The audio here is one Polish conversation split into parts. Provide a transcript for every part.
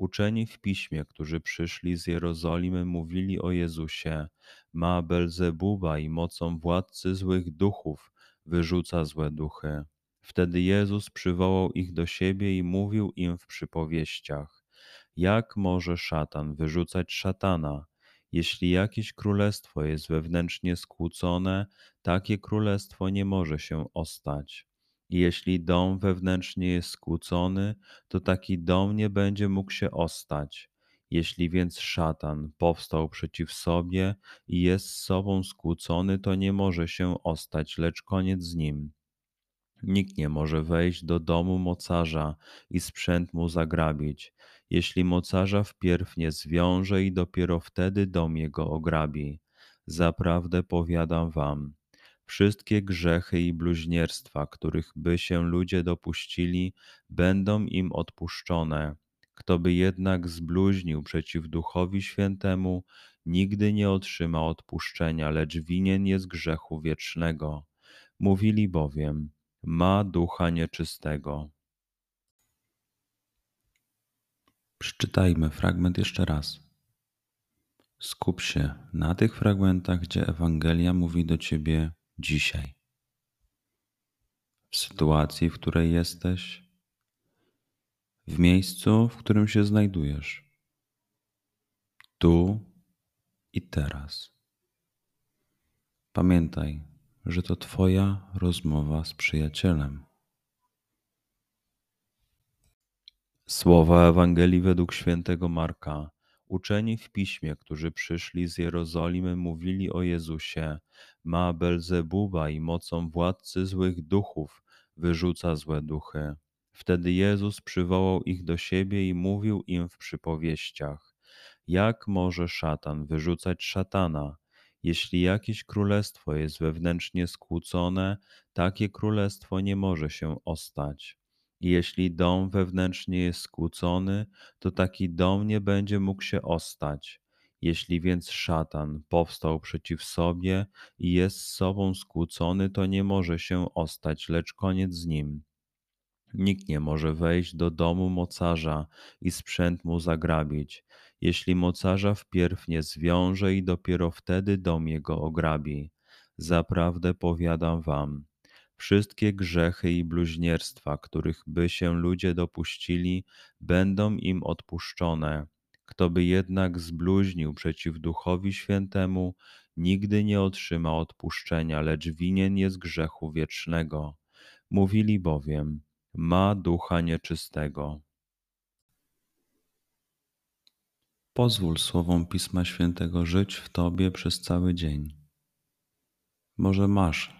Uczeni w piśmie, którzy przyszli z Jerozolimy, mówili o Jezusie: Ma Belzebuba i mocą władcy złych duchów wyrzuca złe duchy. Wtedy Jezus przywołał ich do siebie i mówił im w przypowieściach: Jak może szatan wyrzucać szatana? Jeśli jakieś królestwo jest wewnętrznie skłócone, takie królestwo nie może się ostać. Jeśli dom wewnętrznie jest skłócony, to taki dom nie będzie mógł się ostać. Jeśli więc szatan powstał przeciw sobie i jest z sobą skłócony, to nie może się ostać, lecz koniec z nim. Nikt nie może wejść do domu mocarza i sprzęt mu zagrabić, jeśli mocarza wpierw nie zwiąże i dopiero wtedy dom jego ograbi. Zaprawdę powiadam wam, Wszystkie grzechy i bluźnierstwa, których by się ludzie dopuścili, będą im odpuszczone. Kto by jednak zbluźnił przeciw Duchowi Świętemu, nigdy nie otrzyma odpuszczenia, lecz winien jest grzechu wiecznego. Mówili bowiem, ma ducha nieczystego. Przeczytajmy fragment jeszcze raz. Skup się na tych fragmentach, gdzie Ewangelia mówi do ciebie dzisiaj, w sytuacji, w której jesteś, w miejscu, w którym się znajdujesz, tu i teraz. Pamiętaj, że to Twoja rozmowa z przyjacielem. Słowa Ewangelii według świętego Marka. Uczeni w piśmie, którzy przyszli z Jerozolimy, mówili o Jezusie: Ma Belzebuba i mocą władcy złych duchów wyrzuca złe duchy. Wtedy Jezus przywołał ich do siebie i mówił im w przypowieściach: Jak może szatan wyrzucać szatana? Jeśli jakieś królestwo jest wewnętrznie skłócone, takie królestwo nie może się ostać. Jeśli dom wewnętrznie jest skłócony, to taki dom nie będzie mógł się ostać. Jeśli więc szatan powstał przeciw sobie i jest z sobą skłócony, to nie może się ostać, lecz koniec z nim. Nikt nie może wejść do domu mocarza i sprzęt mu zagrabić, jeśli mocarza wpierw nie zwiąże i dopiero wtedy dom jego ograbi. Zaprawdę powiadam wam, Wszystkie grzechy i bluźnierstwa, których by się ludzie dopuścili, będą im odpuszczone. Kto by jednak zbluźnił przeciw Duchowi Świętemu, nigdy nie otrzyma odpuszczenia, lecz winien jest grzechu wiecznego. Mówili bowiem, ma ducha nieczystego. Pozwól słowom Pisma Świętego żyć w Tobie przez cały dzień. Może masz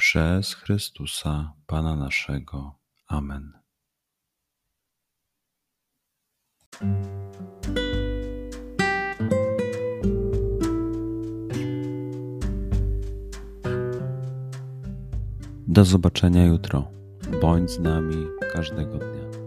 Przez Chrystusa, Pana naszego. Amen. Do zobaczenia jutro. Bądź z nami każdego dnia.